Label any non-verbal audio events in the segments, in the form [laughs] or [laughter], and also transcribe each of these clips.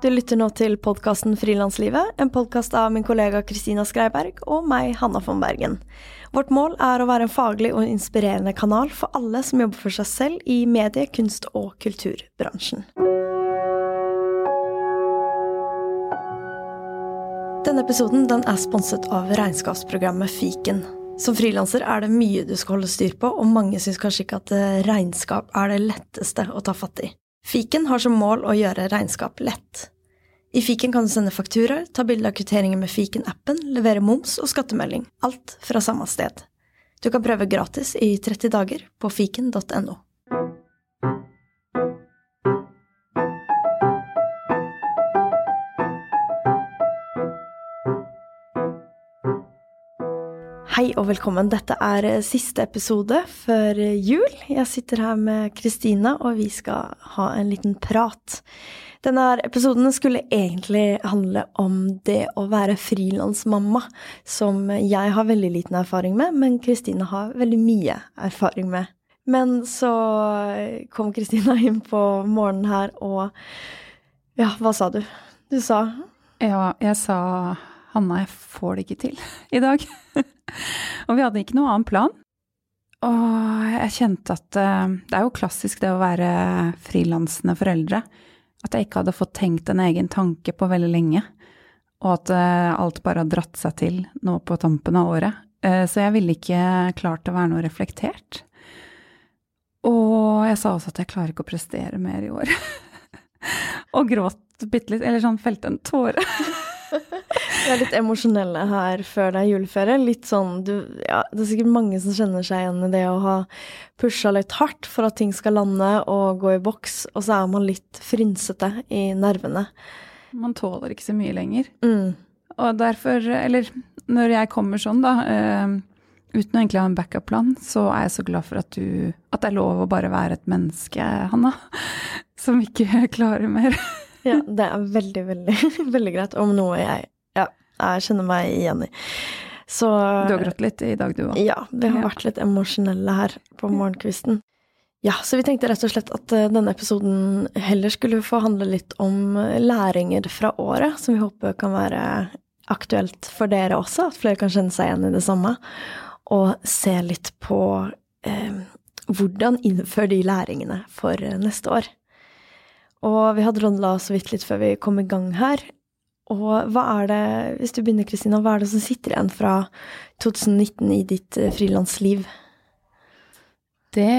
Du lytter nå til podkasten Frilanslivet, en podkast av min kollega Kristina Skreiberg og meg, Hanna von Bergen. Vårt mål er å være en faglig og inspirerende kanal for alle som jobber for seg selv i medie-, kunst- og kulturbransjen. Denne episoden den er sponset av regnskapsprogrammet Fiken. Som frilanser er det mye du skal holde styr på, og mange syns kanskje ikke at regnskap er det letteste å ta fatt i. Fiken har som mål å gjøre regnskap lett. I fiken kan du sende fakturaer, ta bilde av kvitteringer med fiken-appen, levere moms og skattemelding. Alt fra samme sted. Du kan prøve gratis i 30 dager på fiken.no. Hei og velkommen. Dette er eh, siste episode før jul. Jeg sitter her med Kristina, og vi skal ha en liten prat. Denne episoden skulle egentlig handle om det å være frilansmamma, som jeg har veldig liten erfaring med, men Kristina har veldig mye erfaring med. Men så kom Kristina inn på morgenen her, og ja, hva sa du? Du sa Ja, jeg sa Hanna, jeg får det ikke til [laughs] i dag. og vi hadde ikke noen annen plan. Og jeg kjente at uh, det er jo klassisk det å være frilansende foreldre. At jeg ikke hadde fått tenkt en egen tanke på veldig lenge. Og at uh, alt bare har dratt seg til nå på tampen av året. Uh, så jeg ville ikke klart å være noe reflektert. Og jeg sa også at jeg klarer ikke å prestere mer i år. [laughs] og gråt bitte litt, eller sånn felte en tåre. [laughs] Vi er litt emosjonelle her før det er juleferie. Litt sånn du, ja, Det er sikkert mange som kjenner seg igjen i det å ha pusha litt hardt for at ting skal lande og gå i boks, og så er man litt frynsete i nervene. Man tåler ikke så mye lenger. Mm. Og derfor, eller når jeg kommer sånn, da, uh, uten å egentlig ha en backup-plan, så er jeg så glad for at du At det er lov å bare være et menneske, Hanna, [laughs] som ikke [laughs] klarer mer. ja, det er veldig, veldig, [laughs] veldig greit. Om noe jeg jeg kjenner meg igjen i. Så Du har grått litt i dag, du òg? Ja, vi har ja. vært litt emosjonelle her på morgenkvisten. Ja, så vi tenkte rett og slett at eh, denne episoden heller skulle få handle litt om læringer fra året, som vi håper kan være aktuelt for dere også, at flere kan kjenne seg igjen i det samme, og se litt på eh, hvordan innføre de læringene for neste år. Og vi hadde rondla så vidt litt før vi kom i gang her, og hva er det, hvis du begynner, Kristina, hva er det som sitter igjen fra 2019 i ditt eh, frilansliv? Det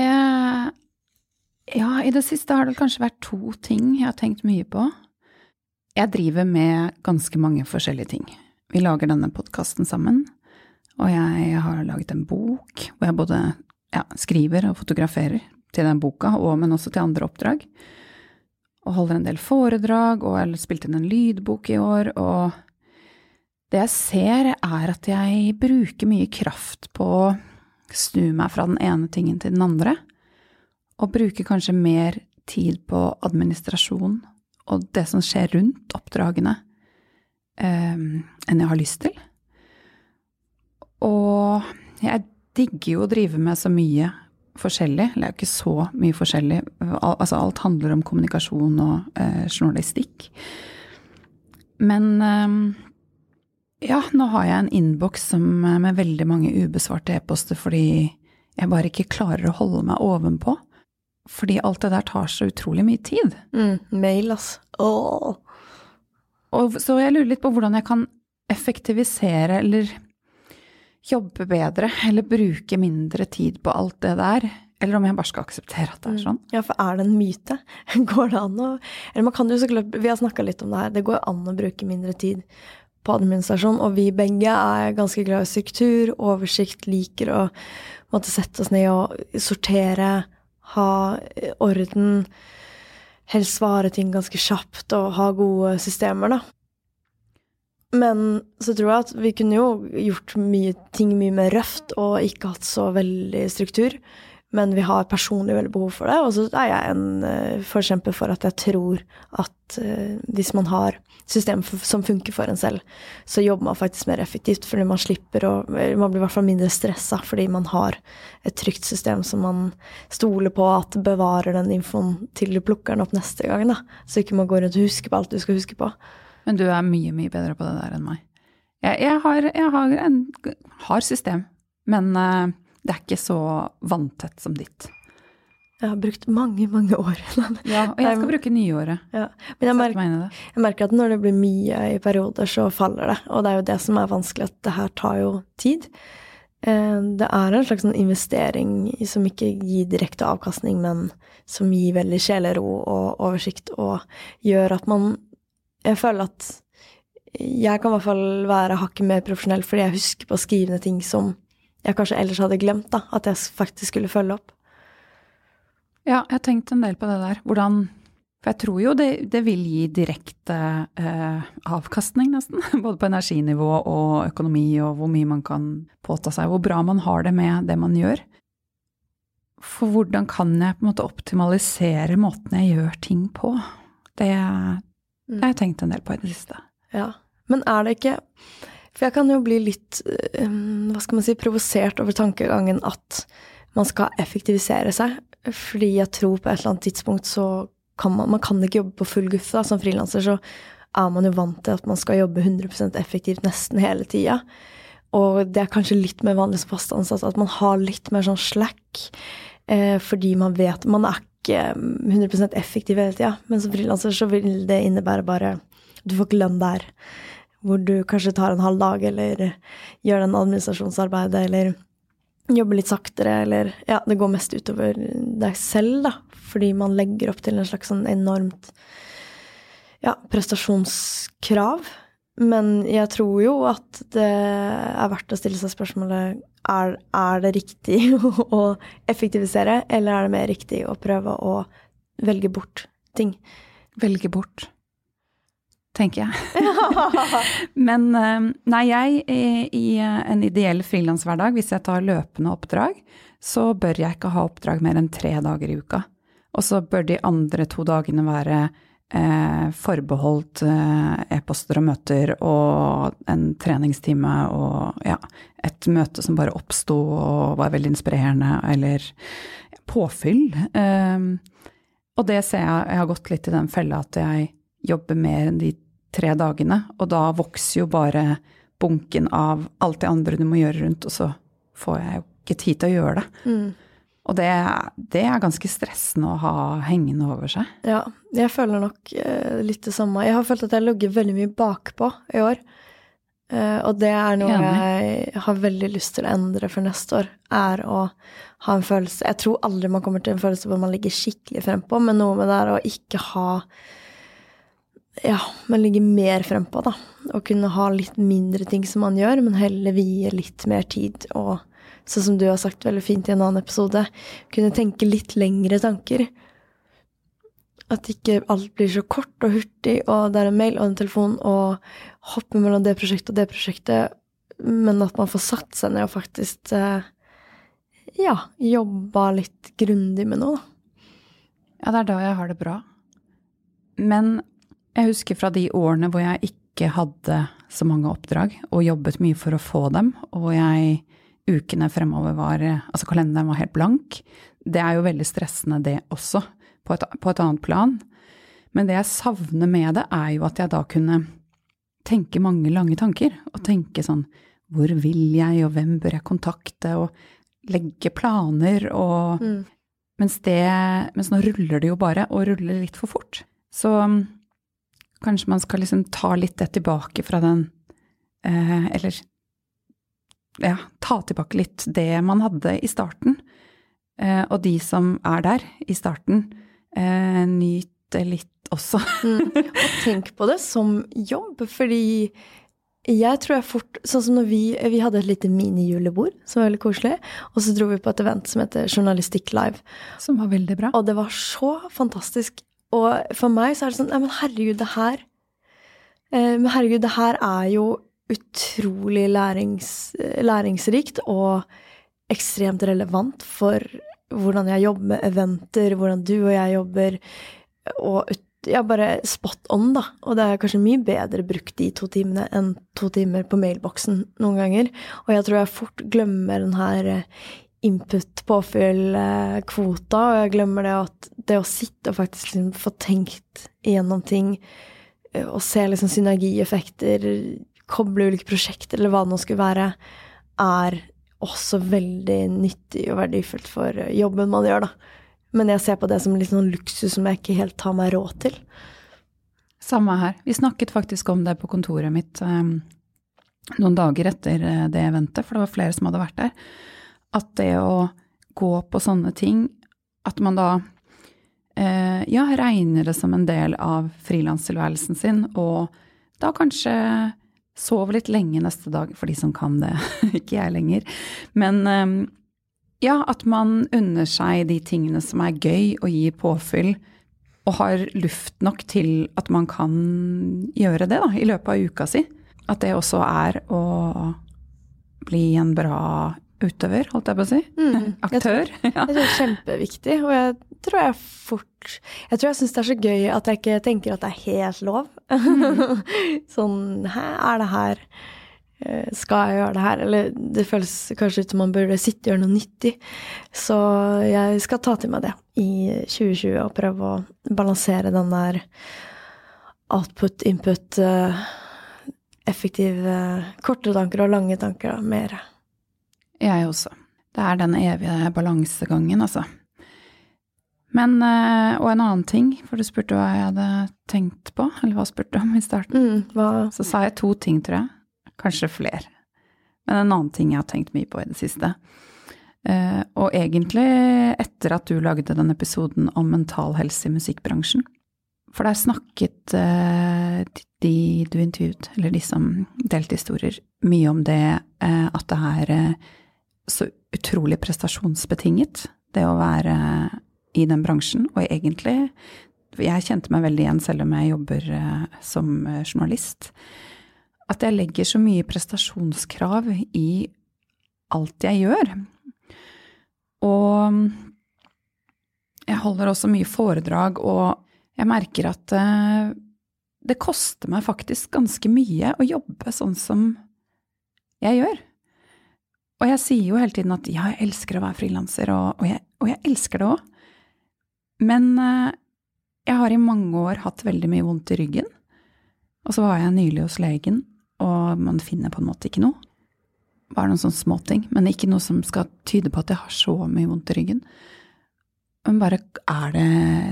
Ja, i det siste har det kanskje vært to ting jeg har tenkt mye på. Jeg driver med ganske mange forskjellige ting. Vi lager denne podkasten sammen, og jeg har laget en bok hvor jeg både ja, skriver og fotograferer til den boka, og, men også til andre oppdrag og holder en del foredrag, og jeg har spilt inn en lydbok i år, og det jeg ser, er at jeg bruker mye kraft på å snu meg fra den ene tingen til den andre, og bruker kanskje mer tid på administrasjon og det som skjer rundt oppdragene, eh, enn jeg har lyst til. Og jeg digger jo å drive med så mye forskjellig. Eller det er jo ikke så mye forskjellig. Altså, alt handler om kommunikasjon og eh, journalistikk. Men eh, ja, nå har jeg en innboks eh, med veldig mange ubesvarte e-poster fordi jeg bare ikke klarer å holde meg ovenpå. Fordi alt det der tar så utrolig mye tid. Mm, mail, altså. Åh. Og så jeg lurer litt på hvordan jeg kan effektivisere eller jobbe bedre eller bruke mindre tid på alt det der. Eller om jeg bare skal akseptere at det er mm. sånn. Ja, for er det en myte? [laughs] Går det an å Eller man kan jo så klart Vi har snakka litt om det her. Det går an å bruke mindre tid på administrasjon, og vi begge er ganske glad i struktur, oversikt, liker å måtte sette oss ned og sortere, ha orden, helst svare ting ganske kjapt og ha gode systemer, da. Men så tror jeg at vi kunne jo gjort mye ting mye mer røft og ikke hatt så veldig struktur. men vi har personlig veldig behov for det. Og så er jeg en uh, forkjemper for at jeg tror at uh, hvis man har system som funker for en selv, så jobber man faktisk mer effektivt, fordi man slipper å Man blir i hvert fall mindre stressa fordi man har et trygt system som man stoler på at bevarer den infoen til du plukker den opp neste gang, da. Så ikke man går rundt og husker på alt du skal huske på. Men du er mye, mye bedre på det der enn meg. Jeg, jeg, har, jeg har, en, har, system, men uh, det er ikke så vanntett som ditt. Jeg har brukt mange, mange år. [laughs] ja, og jeg skal bruke nyåret. Ja. Men jeg, merker, jeg merker at når det blir mye i perioder, så faller det. Og det er jo det som er vanskelig, at det her tar jo tid. Eh, det er en slags sånn investering som ikke gir direkte avkastning, men som gir veldig sjelero og oversikt, og gjør at man Jeg føler at jeg kan i hvert fall være hakket mer profesjonell fordi jeg husker på å skrive ned ting som jeg kanskje ellers hadde glemt, da, at jeg faktisk skulle følge opp. Ja, jeg har tenkt en del på det der. Hvordan For jeg tror jo det, det vil gi direkte eh, avkastning, nesten. [laughs] Både på energinivå og økonomi, og hvor mye man kan påta seg. Hvor bra man har det med det man gjør. For hvordan kan jeg på en måte optimalisere måten jeg gjør ting på? Det, har jeg tenkt en del på i det siste. Ja, Men er det ikke for jeg kan jo bli litt, hva skal man si, provosert over tankegangen at man skal effektivisere seg. Fordi jeg tror på et eller annet tidspunkt så kan man Man kan ikke jobbe på full guffe. Som frilanser så er man jo vant til at man skal jobbe 100% effektivt nesten hele tida. Og det er kanskje litt mer vanlig som fast ansatt at man har litt mer sånn slack. Eh, fordi man vet Man er ikke 100 effektiv hele tida. Men som frilanser så vil det innebære bare Du får ikke lønn der hvor du kanskje tar en halv dag, eller gjør den administrasjonsarbeidet, eller jobber litt saktere, eller Ja, det går mest utover deg selv, da, fordi man legger opp til en slags sånn enormt ja, prestasjonskrav. Men jeg tror jo at det er verdt å stille seg spørsmålet er, er det riktig [laughs] å effektivisere, eller er det mer riktig å prøve å velge bort ting? Velge bort tenker jeg. [laughs] [laughs] Men eh, nei, jeg i en ideell frilanshverdag, hvis jeg tar løpende oppdrag, så bør jeg ikke ha oppdrag mer enn tre dager i uka. Og så bør de andre to dagene være eh, forbeholdt eh, e-poster og møter og en treningstime og ja, et møte som bare oppsto og var veldig inspirerende, eller påfyll. Eh, og det ser jeg, jeg har gått litt i den fella at jeg jobber mer enn de tre dagene, og da vokser jo bare bunken av alt det andre du må gjøre rundt, og så får jeg jo ikke tid til å gjøre det. Mm. Og det, det, er ganske stressende å ha hengende over seg. Ja, jeg føler nok eh, litt det samme. Jeg har følt at jeg ligger veldig mye bakpå i år. Eh, og det er noe jeg har veldig lyst til å endre for neste år. Er å ha en følelse Jeg tror aldri man kommer til en følelse hvor man ligger skikkelig frempå, men noe med det er å ikke ha ja, man ligger mer frempå, da. Og kunne ha litt mindre ting som man gjør, men heller vie litt mer tid. Og sånn som du har sagt veldig fint i en annen episode, kunne tenke litt lengre tanker. At ikke alt blir så kort og hurtig, og det er en mail og en telefon, og hoppe mellom det prosjektet og det prosjektet, men at man får satt seg ned og faktisk eh, ja, jobba litt grundig med noe, da. Ja, det er da jeg har det bra. Men jeg husker fra de årene hvor jeg ikke hadde så mange oppdrag, og jobbet mye for å få dem, og jeg ukene fremover var Altså kalenderen var helt blank. Det er jo veldig stressende, det også, på et, på et annet plan. Men det jeg savner med det, er jo at jeg da kunne tenke mange lange tanker, og tenke sånn hvor vil jeg, og hvem bør jeg kontakte, og legge planer og mm. mens, det, mens nå ruller det jo bare, og ruller litt for fort. Så Kanskje man skal liksom ta litt det tilbake fra den eh, Eller ja, ta tilbake litt det man hadde i starten. Eh, og de som er der i starten, eh, nyter litt også. [laughs] mm. Og tenk på det som jobb, fordi jeg tror jeg fort Sånn som når vi, vi hadde et lite minijulebord som var veldig koselig, og så dro vi på et event som heter Journalistikk Live. Som var veldig bra. Og det var så fantastisk og for meg så er det sånn Nei, men herregud, det her eh, Men herregud, det her er jo utrolig lærings, læringsrikt og ekstremt relevant for hvordan jeg jobber med eventer, hvordan du og jeg jobber, og ut, ja, bare spot on, da. Og det er kanskje mye bedre brukt de to timene enn to timer på mailboksen noen ganger. Og jeg tror jeg fort glemmer den her eh, input-påfyll-kvota, og jeg glemmer det at det å sitte og faktisk liksom få tenkt igjennom ting, eh, og se liksom synergieffekter, koble ulike prosjekter, eller hva det nå skulle være, er også veldig nyttig og verdifullt for jobben man gjør, da. Men jeg ser på det som litt sånn luksus som jeg ikke helt tar meg råd til. Samme her. Vi snakket faktisk om det på kontoret mitt um, noen dager etter eh, det eventet, for det var flere som hadde vært der. At det å gå på sånne ting, at man da uh, ja, regner det som en del av frilanstilværelsen sin, og da kanskje Sove litt lenge neste dag, for de som kan det. [laughs] Ikke jeg lenger. Men ehm, ja, at man unner seg de tingene som er gøy og gir påfyll, og har luft nok til at man kan gjøre det da, i løpet av uka si. At det også er å bli en bra utøver, holdt jeg på å si. Mm, [laughs] Aktør. [laughs] Jeg tror, det er kjempeviktig, og jeg tror jeg fort Jeg tror jeg syns det er så gøy at jeg ikke tenker at det er helt lov. Mm. [laughs] sånn Hæ, er det her eh, Skal jeg gjøre det her? Eller det føles kanskje ut som man burde sitte og gjøre noe nyttig. Så jeg skal ta til meg det i 2020 og prøve å balansere den der output, input, eh, effektive korte tanker og lange tanker da, mer. Jeg også. Det er den evige balansegangen, altså. Men, eh, og en annen ting, for du spurte hva jeg hadde tenkt på, eller hva spurte du om i starten? Mm, Så sa jeg to ting, tror jeg. Kanskje flere. Men en annen ting jeg har tenkt mye på i det siste. Uh, og egentlig etter at du lagde den episoden om mental helse i musikkbransjen. For der snakket uh, de du intervjuet, eller de som delte historier, mye om det at det er så utrolig prestasjonsbetinget, det å være i den bransjen. Og egentlig Jeg kjente meg veldig igjen selv om jeg jobber eh, som eh, journalist. At jeg legger så mye prestasjonskrav i alt jeg gjør. Og jeg holder også mye foredrag, og jeg merker at eh, det koster meg faktisk ganske mye å jobbe sånn som jeg gjør. Og jeg sier jo hele tiden at ja, jeg elsker å være frilanser, og, og, og, jeg elsker det òg. Men uh, jeg har i mange år hatt veldig mye vondt i ryggen. Og så var jeg nylig hos legen, og man finner på en måte ikke noe. Bare noen sånne småting, men ikke noe som skal tyde på at jeg har så mye vondt i ryggen. Men bare er det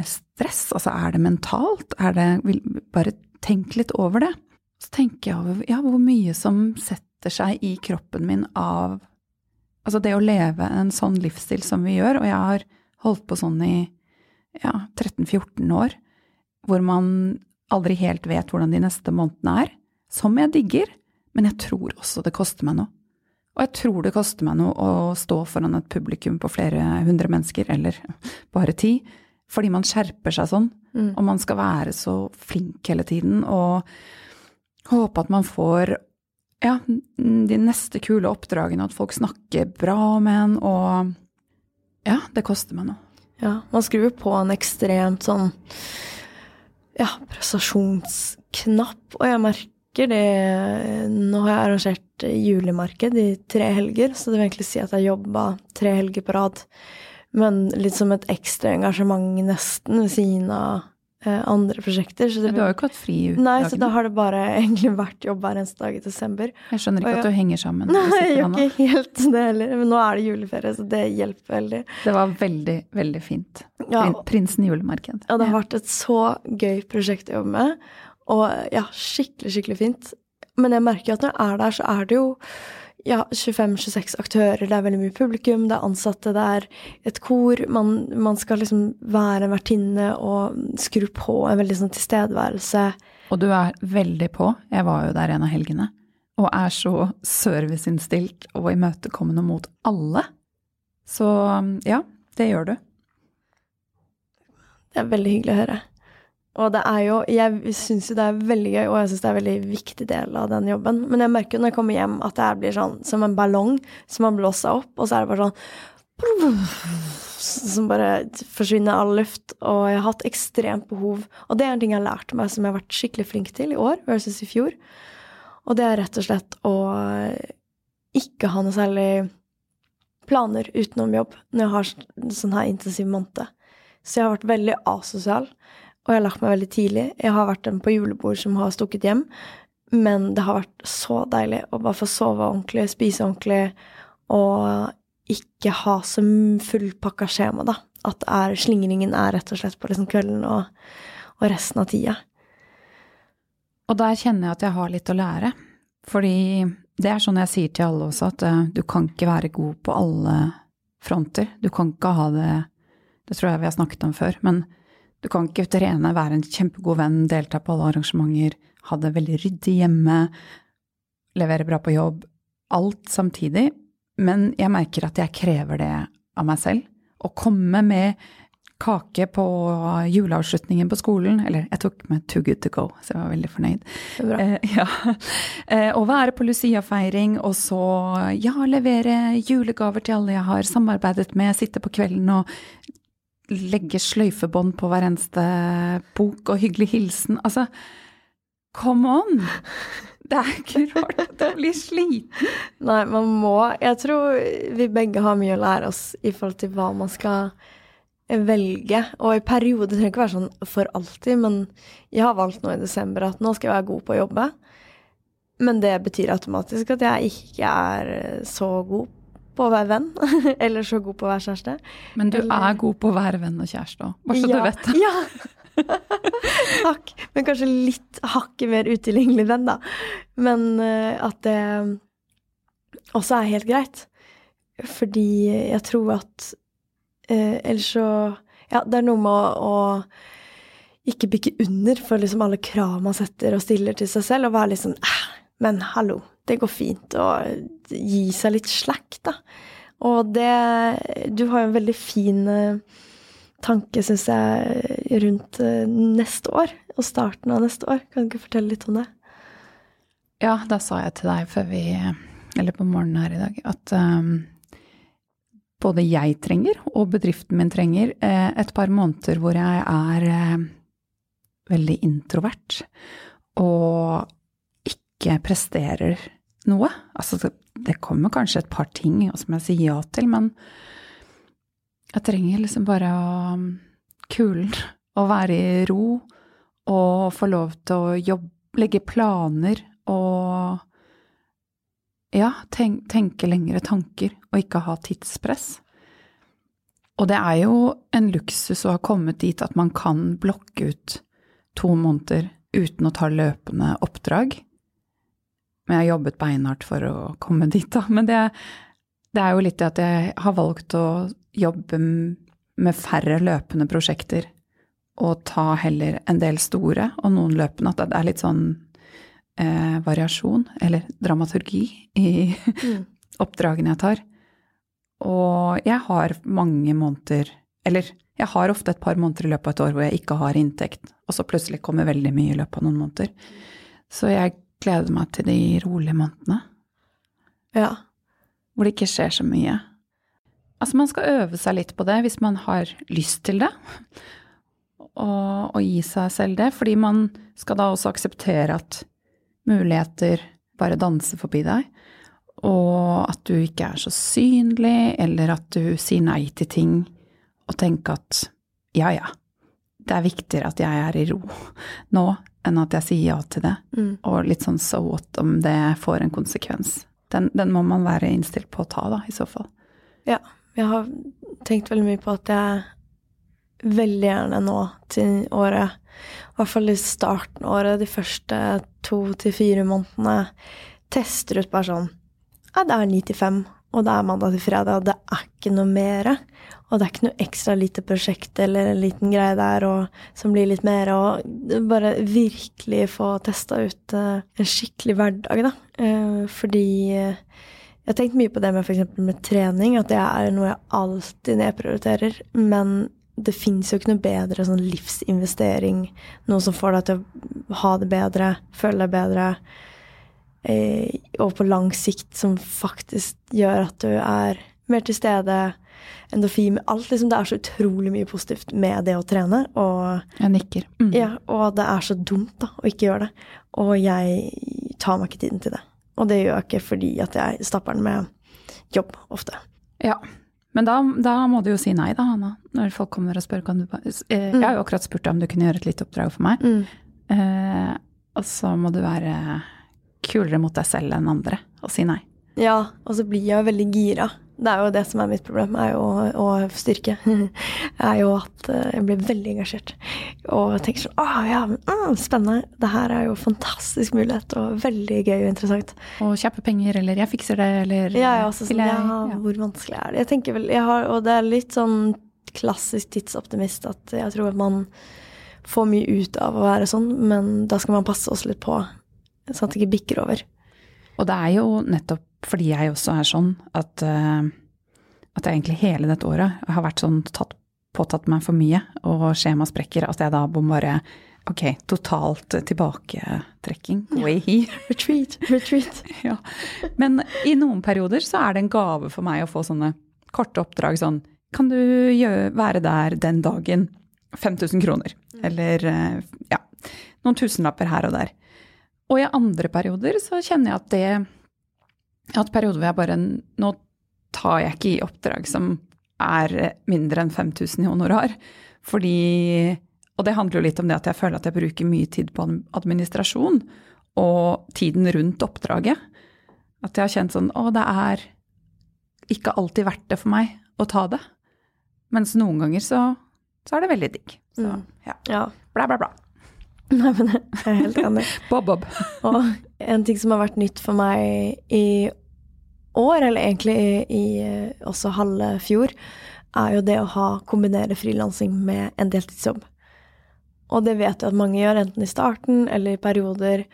stress? Altså er det mentalt? Er det Bare tenk litt over det. Så tenker jeg over ja, hvor mye som setter seg i kroppen min av Altså det å leve en sånn livsstil som vi gjør, og jeg har holdt på sånn i ja, 13-14 år, hvor man aldri helt vet hvordan de neste månedene er, som jeg digger, men jeg tror også det koster meg noe. Og jeg tror det koster meg noe å stå foran et publikum på flere hundre mennesker, eller [laughs] bare ti, fordi man skjerper seg sånn, mm. og man skal være så flink hele tiden, og håpe at man får ja, de neste kule oppdragene, at folk snakker bra om en, og ja, det koster meg noe. Ja, man skrur på en ekstremt sånn ja, prestasjonsknapp, og jeg merker det Nå har jeg arrangert julemarked i tre helger, så det vil egentlig si at jeg jobba tre helger på rad. Men litt som et ekstra engasjement nesten ved siden av andre prosjekter. Det, du har jo ikke hatt fri uke? Nei, så da har det bare [laughs] egentlig vært jobb hver eneste dag i desember. Jeg skjønner ikke og, at du henger sammen. [laughs] Nei, jeg gjør ikke helt [laughs] det heller. Men nå er det juleferie, så det hjelper veldig. Det var veldig, veldig fint. Ja, Prinsen julemarked. Ja, det har vært et så gøy prosjekt å jobbe med. Og ja, skikkelig, skikkelig fint. Men jeg merker at når jeg er der, så er det jo ja, 25-26 aktører, det er veldig mye publikum, det er ansatte, det er et kor. Man, man skal liksom være en vertinne og skru på en veldig sånn tilstedeværelse. Og du er veldig på. Jeg var jo der en av helgene. Og er så serviceinnstilt og imøtekommende mot alle. Så ja, det gjør du. Det er veldig hyggelig å høre. Og det er jo Jeg syns jo det er veldig gøy, og jeg syns det er en veldig viktig del av den jobben. Men jeg merker jo når jeg kommer hjem at det blir sånn som en ballong som har blåst seg opp, og så er det bare sånn som bare forsvinner all luft, og jeg har hatt ekstremt behov. Og det er en ting jeg har lært meg som jeg har vært skikkelig flink til i år versus i fjor. Og det er rett og slett å ikke ha noe særlig planer utenom jobb når jeg har sånn her intensiv måned. Så jeg har vært veldig asosial, og jeg har lagt meg veldig tidlig. Jeg har vært den på julebord som har stukket hjem, men det har vært så deilig å bare få sove ordentlig, spise ordentlig, og ikke ha så fullpakka skjema, da. At er, slingringen er rett og slett på liksom kvelden og, og, resten av tida. Og der kjenner jeg at jeg har litt å lære. Fordi det er sånn jeg sier til alle også, at uh, du kan ikke være god på alle fronter. Du kan ikke ha det Det tror jeg vi har snakket om før. Men du kan ikke trene, være en kjempegod venn, delta på alle arrangementer, ha det veldig ryddig hjemme, levere bra på jobb. Alt samtidig. Men jeg merker at jeg krever det av meg selv. Å komme med kake på juleavslutningen på skolen. Eller jeg tok med Too Good To Go, så jeg var veldig fornøyd. Eh, ja. eh, å være på Lucia-feiring, og så ja, levere julegaver til alle jeg har samarbeidet med, sitte på kvelden og legge sløyfebånd på hver eneste bok og hyggelig hilsen. Altså, come on! Det er ikke rart at jeg blir sliten. Nei, man må Jeg tror vi begge har mye å lære oss i forhold til hva man skal velge. Og i perioder trenger ikke være sånn for alltid, men jeg har valgt nå i desember at nå skal jeg være god på å jobbe. Men det betyr automatisk at jeg ikke er så god på å være venn. [laughs] eller så god på å være kjæreste. Men du eller... er god på å være venn og kjæreste òg, bare så ja. du vet det. [laughs] Ja. Takk. Men kanskje litt hakket mer utilgjengelig venn, da. Men uh, at det også er helt greit. Fordi jeg tror at uh, Ellers så Ja, det er noe med å, å ikke bygge under for liksom alle krav man setter og stiller til seg selv, og være litt sånn eh, Men hallo, det går fint. å gi seg litt slack, da. Og det Du har jo en veldig fin uh, tanke, syns jeg, rundt eh, neste år, og starten av neste år. Kan du ikke fortelle litt om det? Ja, da sa jeg til deg før vi Eller på morgenen her i dag, at um, både jeg trenger, og bedriften min trenger, et par måneder hvor jeg er veldig introvert og ikke presterer noe. Altså, det kommer kanskje et par ting som jeg sier ja til, men jeg trenger liksom bare å kulen, å være i ro og få lov til å jobbe, legge planer og ja, tenk, tenke lengre tanker og ikke ha tidspress. Og det er jo en luksus å ha kommet dit at man kan blokke ut to måneder uten å ta løpende oppdrag. Men jeg har jobbet beinhardt for å komme dit, da. Men det, det er jo litt det at jeg har valgt å jobbe med færre løpende prosjekter og ta heller en del store og noen løpende. At det er litt sånn eh, variasjon, eller dramaturgi, i mm. [laughs] oppdragene jeg tar. Og jeg har mange måneder Eller jeg har ofte et par måneder i løpet av et år hvor jeg ikke har inntekt, og så plutselig kommer veldig mye i løpet av noen måneder. Så jeg gleder meg til de rolige månedene. Ja. Hvor det ikke skjer så mye. Altså, man skal øve seg litt på det hvis man har lyst til det. [laughs] Og, og, gi seg selv det. Fordi man skal da også akseptere at muligheter bare danser forbi deg. Og at du ikke er så synlig, eller at du sier nei til ting og tenker at ja, ja, det er viktigere at jeg er i ro nå enn at jeg sier ja til det. Mm. Og litt sånn so what om det får en konsekvens. Den, den må man være innstilt på å ta, da, i så fall. Ja. Jeg har tenkt veldig mye på at jeg veldig gjerne nå til året, i hvert fall i starten av året, de første to til fire månedene, tester ut bare sånn Ja, det er ni til fem, og det er mandag til fredag, og det er ikke noe mer. Og det er ikke noe ekstra lite prosjekt eller en liten greie der og, som blir litt mer, og bare virkelig få testa ut uh, en skikkelig hverdag, da. Uh, fordi uh, jeg har tenkt mye på det med f.eks. med trening, at det er noe jeg alltid nedprioriterer. Men det fins jo ikke noe bedre sånn livsinvestering, noe som får deg til å ha det bedre, føle deg bedre, og på lang sikt som faktisk gjør at du er Mer til stede, endorfin Alt liksom, Det er så utrolig mye positivt med det å trene. Og, Jeg nikker. Mm. ja, og det er så dumt da, å ikke gjøre det. Og jeg tar meg ikke tiden til det. Og det gjør jeg ikke fordi at jeg stapper den med jobb ofte. Ja. Men da, da må du jo si nei, da, Hanna. Når folk kommer og spør kan du bare eh, Jeg har jo akkurat spurt deg om du kunne gjøre et lite oppdrag for meg. Eh, og så må du være kulere mot deg selv enn andre og si nei. Ja, og så blir jeg jo veldig gira. Det er jo det som er mitt problem, er jo å styrke. [laughs] er jo at eh, jeg blir veldig engasjert. Og tenker sånn Å ja, mm, spennende. Det her er jo fantastisk mulighet, og veldig gøy og interessant. Og kjappe penger, eller 'jeg fikser det', eller Jeg er også sånn jeg- Ja, ja. hvor vanskelig er det? Jeg tenker vel jeg har, Og det er litt sånn klassisk tidsoptimist at jeg tror at man får mye ut av å være sånn, men da skal man passe oss litt på, sånn at det ikke bikker over. Og det er jo nettopp fordi jeg også er sånn at, eh, at jeg egentlig hele dette året har vært sånn tatt, påtatt meg for mye, og skjema sprekker, at jeg da må bare Ok, totalt tilbaketrekking. Way. [laughs] Retreat, retreat. [laughs] Ja. Men i noen perioder så er det en gave for meg å få sånne korte oppdrag sånn Kan du gjøre, være der den dagen? 5000 kroner. Eller eh, ja, noen tusenlapper her og der. Og i andre perioder så kjenner jeg at det At perioder hvor jeg bare Nå tar jeg ikke i oppdrag som er mindre enn 5000 i honorar. Fordi Og det handler jo litt om det at jeg føler at jeg bruker mye tid på administrasjon og tiden rundt oppdraget. At jeg har kjent sånn Å, det er ikke alltid verdt det for meg å ta det. Mens noen ganger så, så er det veldig digg. Så Mm. ja. Ja. Bla, bla, bla. [laughs] Nei, men jeg er helt enig. Bob, bob. Og en ting som har vært nytt for meg i år, eller egentlig i, i eh, også halve fjor, er jo det å ha kombinere frilansing med en deltidsjobb. Og det vet jeg at mange gjør, enten i starten eller i perioder.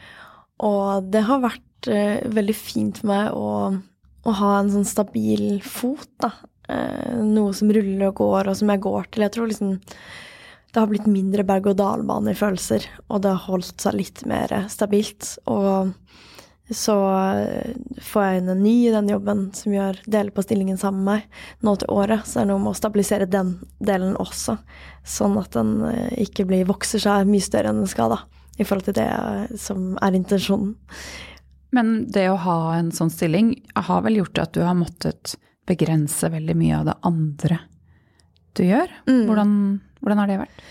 Og det har vært eh, veldig fint for meg å, å ha en sånn stabil fot, da. Eh, noe som ruller og går, og som jeg går til. Jeg tror liksom det har blitt mindre berg-og-dal-bane i følelser, og det har holdt seg litt mer stabilt. Og så får jeg inn en ny i den jobben som gjør deler på stillingen sammen med meg nå til året. Så det er noe med å stabilisere den delen også, sånn at den eh, ikke blir, vokser seg mye større enn den skal, da. I forhold til det som er intensjonen. Men det å ha en sånn stilling har vel gjort at du har måttet begrense veldig mye av det andre du gjør? Mm. Hvordan, hvordan har det vært?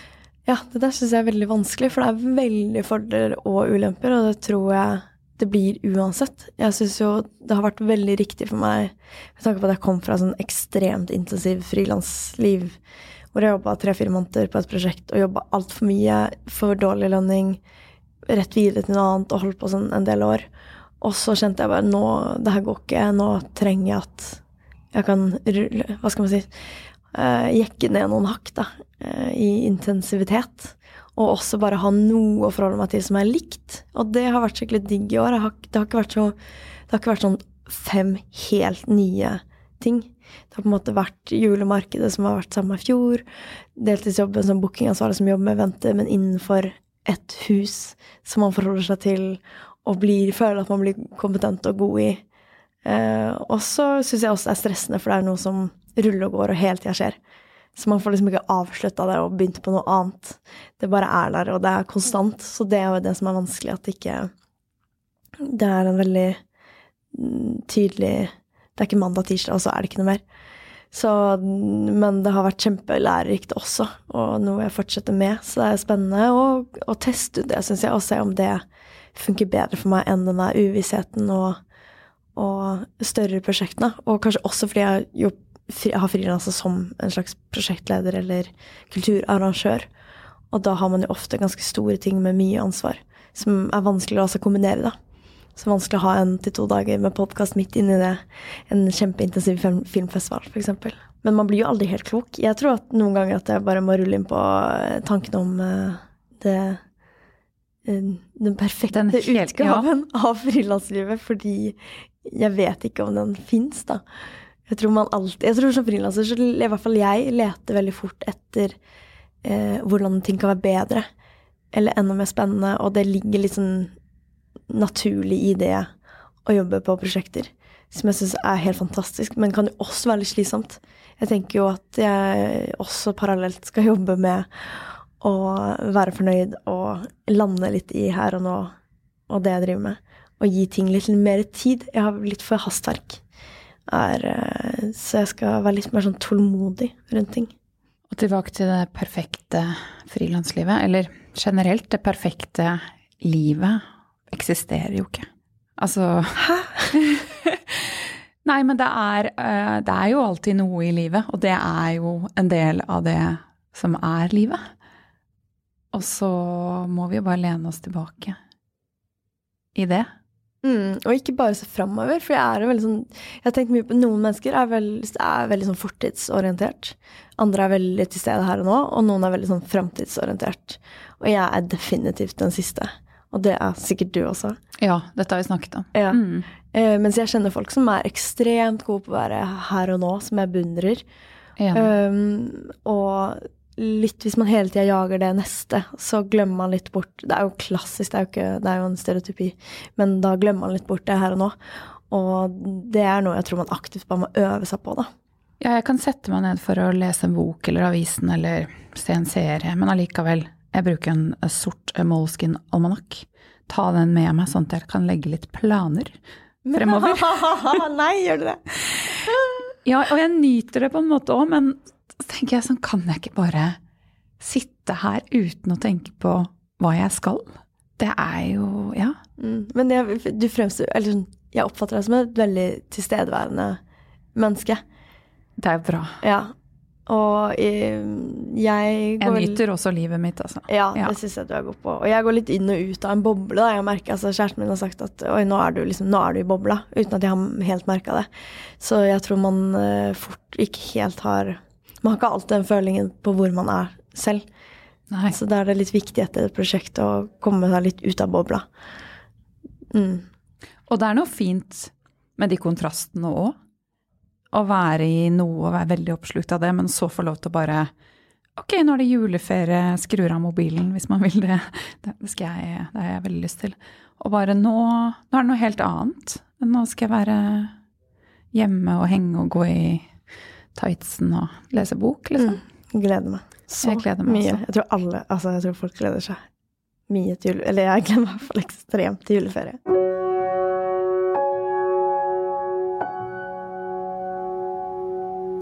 Ja, det der syns jeg er veldig vanskelig, for det er veldig fordeler og ulemper, og det tror jeg det blir uansett. Jeg syns jo det har vært veldig riktig for meg, med tanke på at jeg kom fra sånn ekstremt intensiv frilansliv, hvor jeg jobba tre-fire måneder på et prosjekt og jobba altfor mye, for dårlig lønning, rett videre til noe annet og holdt på sånn en del år. Og så kjente jeg bare nå, det her går ikke, nå trenger jeg at jeg kan rulle Hva skal man si? eh, jekke ned noen hakk da, i intensivitet. Og også bare ha noe å forholde meg til som er likt. Og det har vært skikkelig digg i år. Har, det, har så, det har ikke vært sånn fem helt nye ting. Det har på en måte vært julemarkedet som har vært samme i fjor. Deltidsjobben som bookingansvarlig som jobber med vente, men innenfor et hus som man forholder seg til og blir, føler at man blir kompetent og god i. Eh, og så syns jeg også det er stressende, for det er noe som ruller og går og hele tida skjer. Så man får liksom ikke avslutta det og begynt på noe annet. Det bare er der, og det er konstant. Så det er jo det som er vanskelig, at det ikke Det er en veldig mm, tydelig Det er ikke mandag, tirsdag, og så er det ikke noe mer. Så, men det har vært kjempelærerikt også, og noe jeg fortsetter med. Så det er spennende å, å teste ut det, syns jeg, og se om det funker bedre for meg enn den der uvissheten og, og større prosjektene. Og kanskje også fordi jeg har fri- har frilansa som en slags prosjektleder eller kulturarrangør. Og da har man jo ofte ganske store ting med mye ansvar, som er vanskeligere også å kombinere, da. Så vanskelig å ha en til to dager med podkast midt inni det. En kjempeintensiv film, filmfestival, f.eks. Men man blir jo aldri helt klok. Jeg tror at noen ganger at jeg bare må rulle inn på eh, tanken om eh, det eh, Den perfekte Den helt- ja. av frilanslivet, fordi jeg vet ikke om den fins, da. Jeg tror man alltid Jeg tror som frilanser så i hvert fall jeg leter veldig fort etter eh, hvordan ting kan være bedre. Eller enda mer spennende, og det ligger litt sånn naturlig i det å jobbe på prosjekter. som jeg syns er helt fantastisk, men kan jo også være litt slitsomt. Jeg tenker jo at jeg også parallelt skal jobbe med å være fornøyd og lande litt i her og nå og det jeg driver med. Og gi ting litt mer tid. Jeg har litt for hastverk. Er, eh, så jeg skal være litt mer sånn tålmodig rundt ting. Og tilbake til det perfekte frilanslivet, eller generelt det perfekte livet, eksisterer jo ikke. Altså Hæ? [laughs] Nei, men det er, eh, det er jo alltid noe i livet, og det er jo en del av det som er livet. Og så må vi jo bare lene oss tilbake i det. Mm, og ikke bare se framover, for jeg er veldig sånn Jeg har tenkt mye på Noen mennesker er, veld, er veldig sånn fortidsorientert. Andre er veldig til stede her og nå, og noen er veldig sånn framtidsorientert. Og jeg er definitivt den siste. Og det er sikkert du også. Ja, dette har vi snakket om. Ja. Mm. Eh, mens jeg kjenner folk som er ekstremt gode på å være her og nå, som jeg beundrer. Um, og litt hvis man hele tida jager det neste, så glemmer man litt bort Det er jo klassisk, det er jo, ikke, det er jo en stereotypi, men da glemmer man litt bort det her og nå. Og det er noe jeg tror man aktivt bare må øve seg på, da. Ja, jeg kan sette meg ned for å lese en bok eller avisen eller se en serie, men allikevel, jeg bruker en sort Moleskin-almanakk. Ta den med meg sånn at jeg kan legge litt planer fremover. [laughs] Nei, gjør du det? ja, og jeg nyter det på en måte òg, men så tenker jeg sånn, kan jeg ikke bare sitte her uten å tenke på hva jeg skal? Det er jo Ja. Mm, men jeg, du fremstår Eller sånn, jeg oppfatter deg som et veldig tilstedeværende menneske. Det er bra. Ja. Og jeg Jeg nyter også livet mitt, altså. Ja, ja. det syns jeg du er god på. Og jeg går litt inn og ut av en boble. da, jeg merker, altså Kjæresten min har sagt at oi, nå er du liksom, nå er du i bobla, uten at jeg har helt merka det. Så jeg tror man uh, fort ikke helt har man har ikke alltid den følingen på hvor man er selv. Nei. Så da er det litt viktig etter et prosjekt å komme seg litt ut av bobla. Mm. Og det er noe fint med de kontrastene òg. Å være i noe og være veldig oppslukt av det, men så få lov til å bare Ok, nå er det juleferie, skrur av mobilen hvis man vil det. [laughs] Det, skal jeg, det har jeg veldig lyst til. Og bare nå, nå er det noe helt annet. Nå skal jeg være hjemme og henge og gå i tightsen og lese bok, liksom. Mm. Gleder meg så jeg gleder meg mye. Også. Jeg tror alle, altså jeg tror folk gleder seg mye til jule... Eller jeg gleder meg i hvert fall ekstremt til juleferie.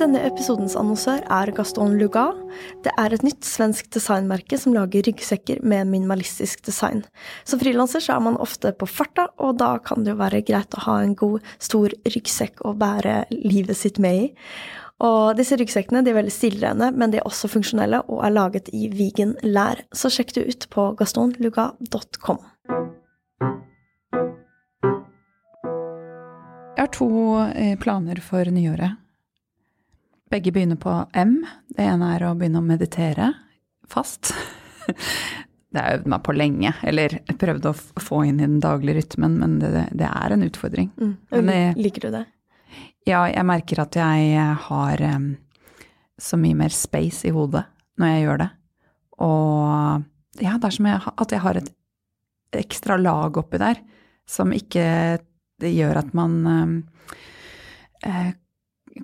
Denne episodens annonsør er Gaston Lugat. Det er et nytt svensk designmerke som lager ryggsekker med minimalistisk design. Som frilanser så er man ofte på farta, og da kan det jo være greit å ha en god, stor ryggsekk å bære livet sitt med i. Og disse ryggsekkene de er veldig stilrene, men de er også funksjonelle og er laget i vegan lær. Så sjekk det ut på gastonluga.com. Jeg har to eh, planer for nyåret. Begge begynner på M. Det ene er å begynne å meditere fast. [laughs] Det har jeg øvd meg på lenge, eller prøvd å få inn i den daglige rytmen, men det, det er en utfordring. Mm. Det, Liker du det? Ja, jeg merker at jeg har um, så mye mer space i hodet når jeg gjør det. Og ja, det er som jeg, at jeg har et ekstra lag oppi der som ikke gjør at man um, uh,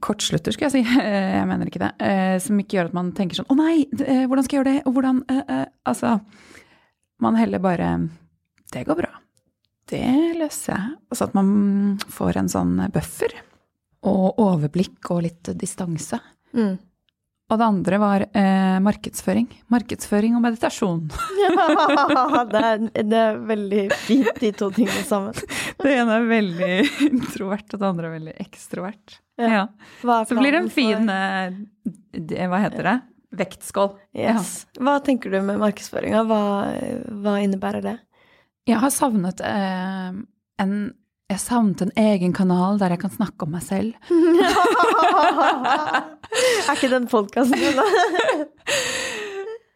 kortslutter, skulle jeg si. [laughs] Jeg mener ikke det. Eh, som ikke gjør at man tenker sånn Å nei, eh, hvordan skal jeg gjøre det? Og hvordan uh, uh. Altså, man heller bare Det går bra. Det løser jeg. Altså at man får en sånn buffer og overblikk og litt distanse. Mm. Og det andre var eh, markedsføring. Markedsføring og meditasjon. [laughs] ja, det er, det er, veldig fint, de to tingene sammen. [laughs] det ene er veldig introvert, og det andre er veldig ekstrovert. Ja. ja. Så blir det en fin eh, Hva heter det? Vektskål. Yes. Ja. Hva tenker du med markedsføringa? Hva, hva, innebærer det? Jeg har savnet eh, en jeg savnet en egen kanal der jeg kan snakke om meg selv. [laughs] er ikke den podkasten din, da?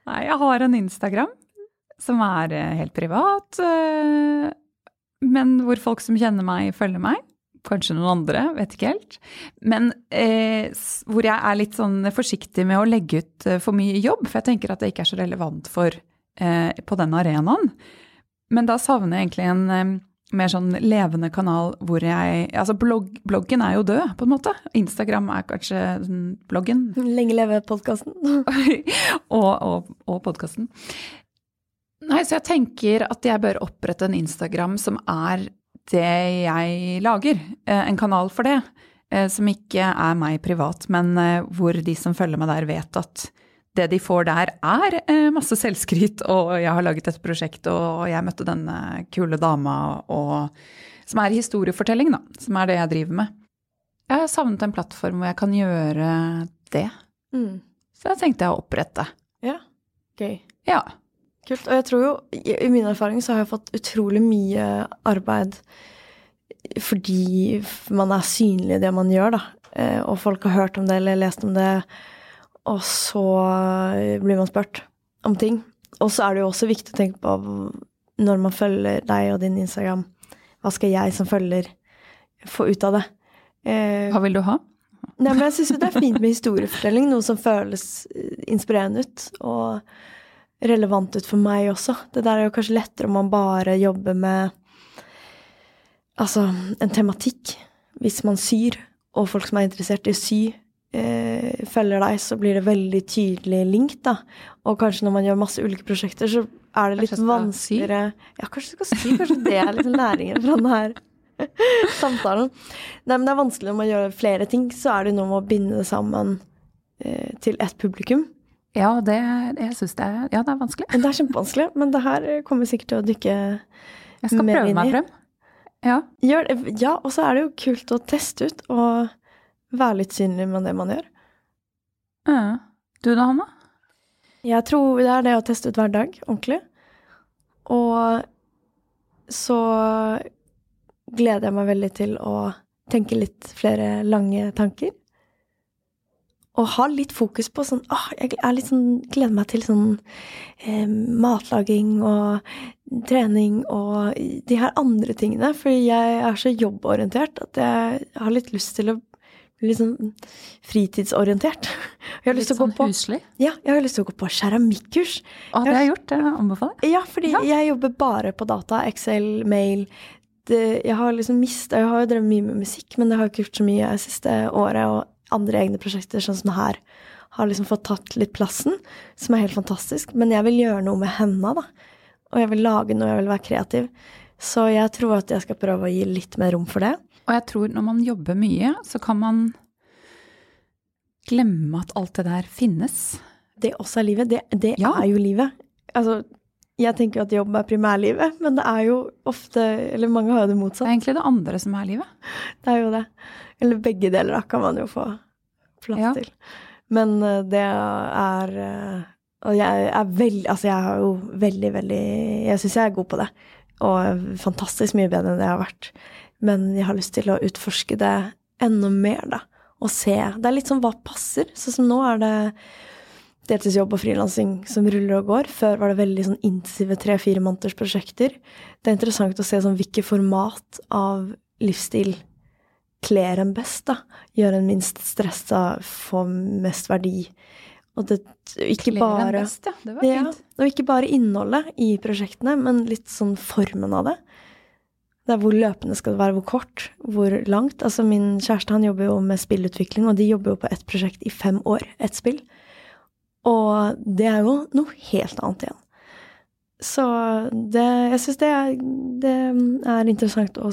Nei, jeg har en Instagram som er eh, helt privat. Eh, men hvor folk som kjenner meg, følger meg. Kanskje noen andre, vet ikke helt. Men eh, hvor jeg er litt sånn forsiktig med å legge ut eh, for mye jobb, for jeg tenker at det ikke er så relevant for, eh, på den arenaen. Men da savner jeg egentlig en mer sånn levende kanal hvor jeg Altså blogg, bloggen er jo død, på en måte. Instagram er kanskje bloggen. Lenge leve podkasten. [laughs] og og, og podkasten. Nei, så jeg tenker at jeg bør opprette en Instagram som er det jeg lager. Eh, en kanal for det. Eh, som ikke er meg privat, men eh, hvor de som følger meg der, vet at det de får der, er masse selvskryt, og jeg har laget et prosjekt, og jeg møtte denne kule dama, og Som er historiefortelling, da. Som er det jeg driver med. Jeg har savnet en plattform hvor jeg kan gjøre det. Mm. Så jeg tenkte jeg å opprette. Ja. Gøy. Ja. Kult. Og jeg tror jo, i min erfaring så har jeg fått utrolig mye arbeid fordi man er synlig i det man gjør, da. Eh, og folk har hørt om det eller lest om det, og så blir man spurt om ting. Og så er det jo også viktig å tenke på når man følger deg og din Instagram, hva skal jeg som følger få ut av det? Eh, hva vil du ha? Nei, men jeg syns det er fint med historiefortelling, noe som føles inspirerende ut. Og relevant ut for meg også. Det der er jo kanskje lettere om man bare jobber med altså en tematikk. Hvis man syr, og folk som er interessert i å sy, eh, følger deg, så blir det veldig tydelig link, da. Og kanskje når man gjør masse ulike prosjekter, så er det litt vanskeligere Ja, kanskje du skal sy? Kanskje det er liksom læringen fra denne her [laughs] samtalen. Nei, men det er vanskelig når man gjør flere ting, så er det noe med å binde det sammen eh, til ett publikum. Ja, det, jeg syns det, ja, det er vanskelig. Det er kjempevanskelig, men det her kommer sikkert til å dykke mer inn i. Jeg skal prøve meg frem. Ja. Gjør, ja, og så er det jo kult å teste ut og være litt synlig med det man gjør. Ja. Du da, Hanna? Jeg tror det er det å teste ut hver dag, ordentlig. Og så gleder jeg meg veldig til å tenke litt flere lange tanker og ha litt fokus på sånn åh, Jeg sånn, gleder meg til sånn eh, matlaging og trening og de her andre tingene. For jeg er så jobborientert at jeg har litt lyst til å litt sånn fritidsorientert. Jeg har litt lyst til å gå sånn på, huslig? Ja, jeg har lyst til å gå på keramikkurs. Å, det har jeg gjort. Det anbefaler jeg. Ja, fordi ja. jeg jobber bare på data. Excel, mail. Det, jeg har liksom mista Jeg har jo drevet mye med musikk, men det har ikke gjort så mye det siste året. og andre egne prosjekter, sånn som her, har liksom fått tatt litt plassen, som er helt fantastisk. Men jeg vil gjøre noe med henda, da. Og jeg vil lage noe, jeg vil være kreativ. Så jeg tror at jeg skal prøve å gi litt mer rom for det. Og jeg tror når man jobber mye, så kan man glemme at alt det der finnes. Det også er livet. Det, det ja. er jo livet. Altså, jeg tenker jo at jobb er primærlivet, men det er jo ofte Eller mange har jo det motsatt. Det er egentlig det andre som er livet. Det er jo det. Eller begge deler, da, kan man jo få plass ja. til. Men uh, det er uh, Og jeg er veldig Altså, jeg har jo veldig, veldig Jeg syns jeg er god på det. Og fantastisk mye bedre enn det jeg har vært. Men jeg har lyst til å utforske det enda mer, da. Og se. Det er litt sånn hva passer. Sånn som nå er det deltidsjobb og frilansing som ruller og går. Før var det veldig sånn intensive tre-fire måneders prosjekter. Det er interessant å se sånn hvilke format av livsstil kler en best, da. Gjør en minst stressa, få mest verdi. Og det ikke bare best, ja. Det var ja. Og ikke bare innholdet i prosjektene, men litt sånn formen av det. Det er hvor løpende skal det være, hvor kort, hvor langt. Altså min kjæreste han jobber jo med spillutvikling, og de jobber jo på ett prosjekt i fem år. Ett spill. Og det er jo noe helt annet igjen. Så det Jeg syns det, det, er interessant å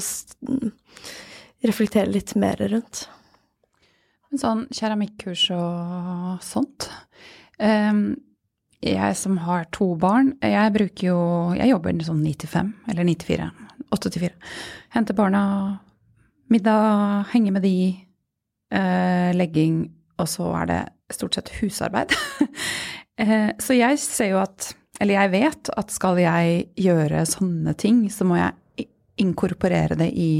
reflektere litt mer rundt. Sånn keramikkurs og sånt. Um, jeg som har to barn, jeg bruker jo Jeg jobber sånn 9 til 5, eller 9 til 4. 8 til 4. Henter barna, middag, henger med de, eh, legging, og så er det stort sett husarbeid. [laughs] Eh, så jeg ser jo at Eller jeg vet at skal jeg gjøre sånne ting, så må jeg inkorporere det i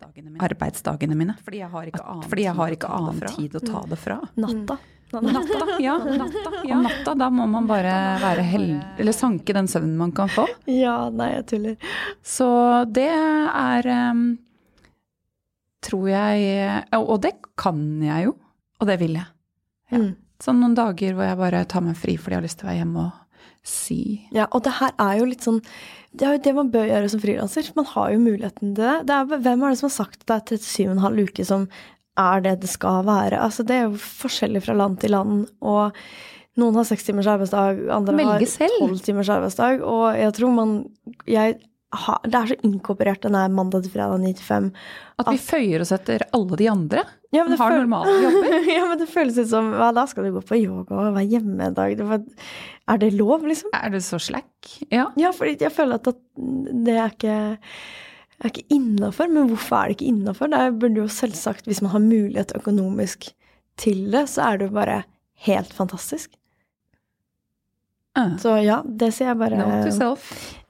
arbeidsdagene mine. Arbeidsdagene mine. Fordi jeg har ikke annen, fordi jeg har ikke annen tid å ta det fra. Natta. Natta, ja. Natta, ja. Natta, da må man bare være heldig Eller sanke den søvnen man kan få. Ja, nei, jeg tuller. Så det er um, Tror jeg Og det kan jeg jo. Og det vil jeg. Ja. Mm. Sånn noen dager hvor jeg bare tar meg fri fordi jeg har lyst til å være hjemme og sy. Ja, og det her er jo litt sånn Det er jo det man bør gjøre som frilanser. Man har jo muligheten til det. det er, hvem er det som har sagt at det er 37,5 uker som er det det skal være? Altså, det er jo forskjellig fra land til land. og noen har seks timers arbeidsdag, andre Melge har tolv timers arbeidsdag. Og jeg tror man jeg har, Det er så inkorporert den er mandag til fredag 9 til 5. At vi føyer oss etter alle de andre Ja, som har normale jobber. [laughs] ja, men det føles ut som ja, da skal du gå på yoga og være hjemme en dag. Det var, er det lov, liksom? Er det så slack? Ja. Ja, fordi jeg føler at, det er ikke er ikke innafor. Men hvorfor er det ikke innafor? Det burde jo selvsagt, hvis man har mulighet økonomisk til det, så er det jo bare helt fantastisk. Uh, Så ja, det sier jeg bare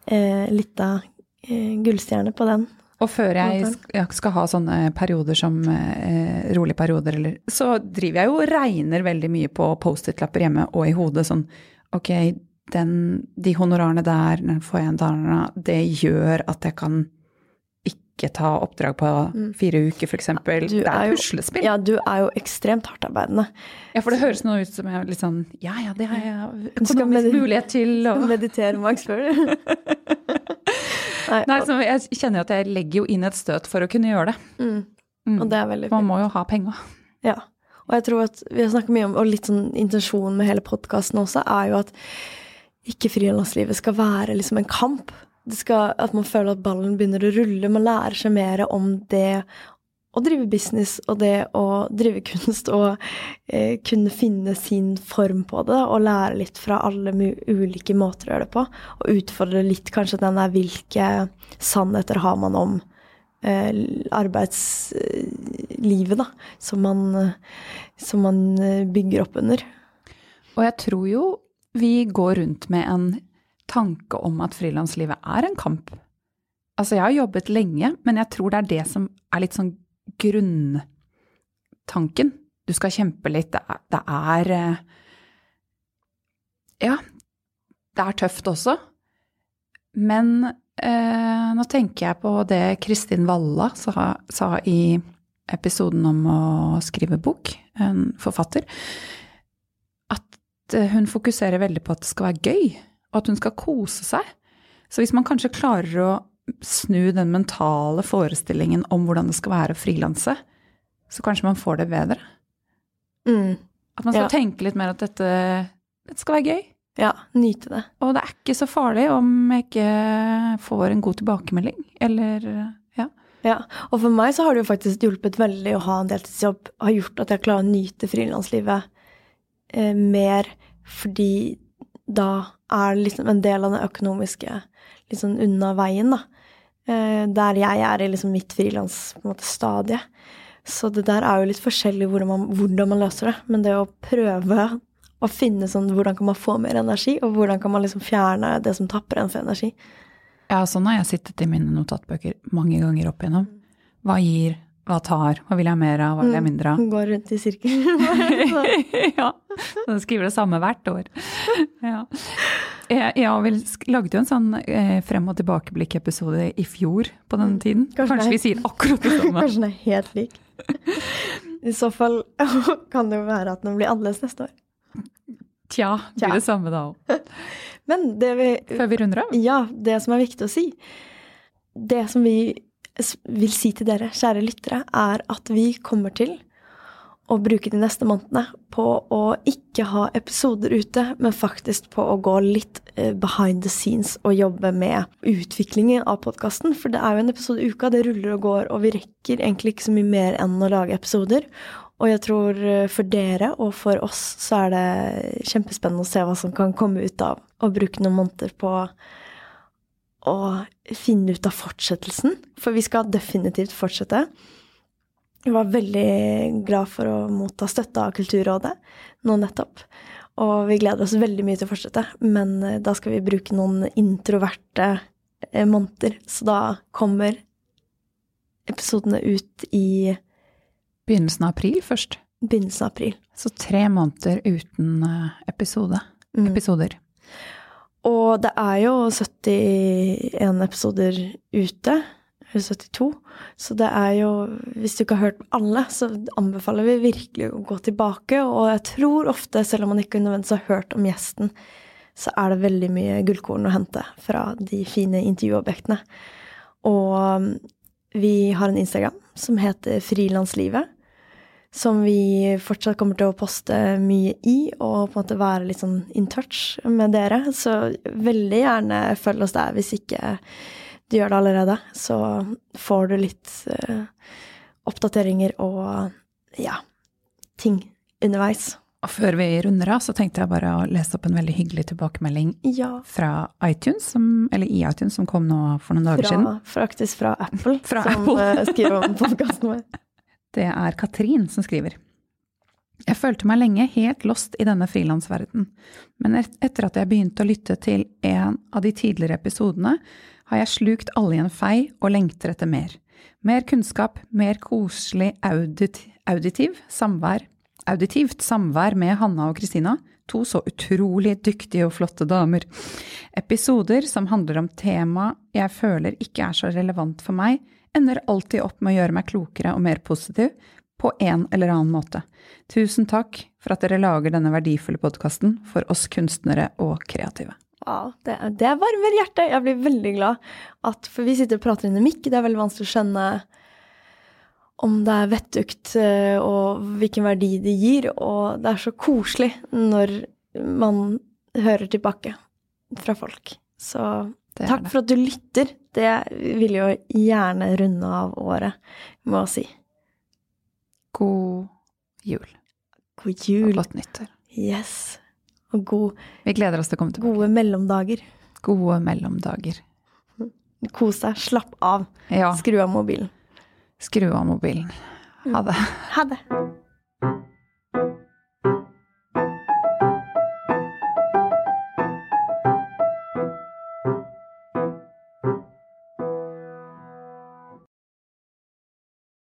eh, litt av eh, gullstjerne på den. Og før jeg skal ha sånne perioder som eh, rolige perioder, eller Så driver jeg jo og regner veldig mye på Post-It-lapper hjemme og i hodet sånn Ok, den, de honorarene der, den får jeg en der, det gjør at jeg kan ikke ta oppdrag på fire uker, f.eks. Det er er puslespill. Ja, du er jo ekstremt hardtarbeidende. Ja, for det høres nå ut som jeg er litt sånn Ja ja, det har jeg økonomisk mulighet til, og Meditere maks før du. [laughs] Nei, Nei, så jeg kjenner jo at jeg legger jo inn et støt for å kunne gjøre det. mm, Mm. og det er veldig fint. Man må jo ha penger. Ja. Og jeg tror at vi har snakket mye om, og litt sånn intensjonen med hele podkasten også, er jo at ikke frilanslivet skal være liksom en kamp. Det skal, at man føler at ballen begynner å rulle. Man lærer seg mer om det å drive business og det å drive [laughs] kunst og eh, kunne finne sin form på det, og lære litt fra alle ulike måter å gjøre det på. Og utfordre litt kanskje den der hvilke sannheter har man om arbeidslivet, da, som man, eh, som man eh, bygger opp under. Og jeg tror jo vi går rundt med en tanke om at frilanslivet er en kamp. Altså, jeg har jobbet lenge, men jeg tror det er det som er litt sånn grunntanken. Du skal kjempe litt. Det er, det er eh, Ja, det er tøft også. Men eh, nå tenker jeg på det Kristin Valla sa, sa i episoden om å skrive bok, en forfatter. At eh, hun fokuserer veldig på at det skal være gøy, og at hun skal kose seg. Så hvis man kanskje klarer å snu den mentale forestillingen om hvordan det skal være å frilanse, så kanskje man får det bedre. Mm. At man skal Ja. tenke litt mer at dette, dette skal være gøy. Ja, nyte det. Og det er ikke så farlig om jeg ikke får en god tilbakemelding, eller ja. Ja, og for meg så har det jo faktisk hjulpet veldig å ha en deltidsjobb. Har gjort at jeg klarer å nyte frilanslivet eh, mer, fordi da er det liksom en del av det økonomiske sånn unna veien, da. Eh, der jeg er i liksom mitt frilansstadie. Så det der er jo litt forskjellig hvordan man, hvordan man løser det. Men det å prøve å finne sånn hvordan kan man få mer energi, og hvordan kan man liksom fjerne det som tapper en for energi. Ja, sånn har jeg sittet i mine notatbøker mange ganger opp igjennom. Hva gir, hva tar, hva vil jeg mer av, hva vil jeg mindre av? Går rundt i sirkel. [laughs] ja, så skriver det samme hvert år. [laughs] Ja. Jeg, jeg lagde jo en sånn eh, frem- og tilbakeblikk-episode i fjor på denne tiden. Mm. Kanskje Kanskje, vi sier akkurat det samme. [laughs] Kanskje den er helt lik. I så fall kan det jo være at den blir annerledes neste år. Tja, det blir det samme da òg. [laughs] Men det vi Før vi runder av. Ja, det som er viktig å si Det som vi vil si til dere, kjære lyttere, er at vi kommer til å bruke de neste månedene på å ikke ha episoder ute, men faktisk på å gå litt eh, behind the scenes og jobbe med utviklingen av podkasten. For det er jo en episode i uka, det ruller og går, og vi rekker egentlig ikke så mye mer enn å lage episoder. Og jeg tror eh, for dere og for oss så er det kjempespennende å se hva som kan komme ut av å bruke noen måneder på å finne ut av fortsettelsen. For vi skal definitivt fortsette. Jeg var veldig glad for å motta støtte av Kulturrådet nå nettopp. Og vi gleder oss veldig mye til å fortsette, men eh, da skal vi bruke noen introverte eh, måneder. Så da kommer episodene ut i Begynnelsen av april først. begynnelsen av april. Så tre måneder uten eh, episode. Mm. Episoder. Og det er jo 71 episoder ute. Eller 72. Så det er jo Hvis du ikke har hørt alle, så anbefaler vi virkelig å gå tilbake. Og jeg tror ofte, selv om man ikke nødvendigvis har hørt om gjesten, så er det veldig mye gullkorn å hente fra de fine intervjuobjektene. Og um, vi har en Instagram som heter Frilanslivet. Som vi fortsatt kommer til å poste mye i, og på en måte være litt sånn in touch med dere. Så veldig gjerne følg oss der hvis ikke du gjør det allerede. Så får du litt uh, oppdateringer og ja, ting underveis. Og før vi runder av, så tenkte jeg bare å lese opp en veldig hyggelig tilbakemelding Ja. fra iTunes, som, eller i iTunes, som kom nå for noen dager siden. Fra, faktisk fra Apple, Fra som Apple. eh, skriver om podkasten vår. [laughs] Det er Katrin som skriver. Jeg følte meg lenge helt lost i denne frilansverdenen, men etter at jeg begynte å lytte til en av de tidligere episodene, har jeg slukt alle i en fei og lengter etter mer. Mer kunnskap, mer koselig audit auditiv samvær, auditivt samvær med Hanna og Kristina, to så utrolig dyktige og flotte damer. Episoder som handler om tema jeg føler ikke er så relevant for meg, ender alltid opp med å gjøre meg klokere og mer positiv på en eller annen måte. Tusen takk for at dere lager denne verdifulle podkasten for oss kunstnere og kreative. Ja, det, det varmer hjertet. Jeg blir veldig glad. At, for vi sitter og prater inn i mikk. Det er veldig vanskelig å skjønne om det er vettugt eh, og hvilken verdi det gir. Og det er så koselig når man hører tilbake fra folk. Så takk for at du lytter. Det vil jo gjerne runde av året med å si. God jul God jul. og godt nyttår. Yes. Og god, Vi gleder oss til å komme tilbake. gode mellomdager. Gode mellomdager. Kos deg. Slapp av. Ja, Skru av mobilen. skru av mobilen. Ha det. Ha det.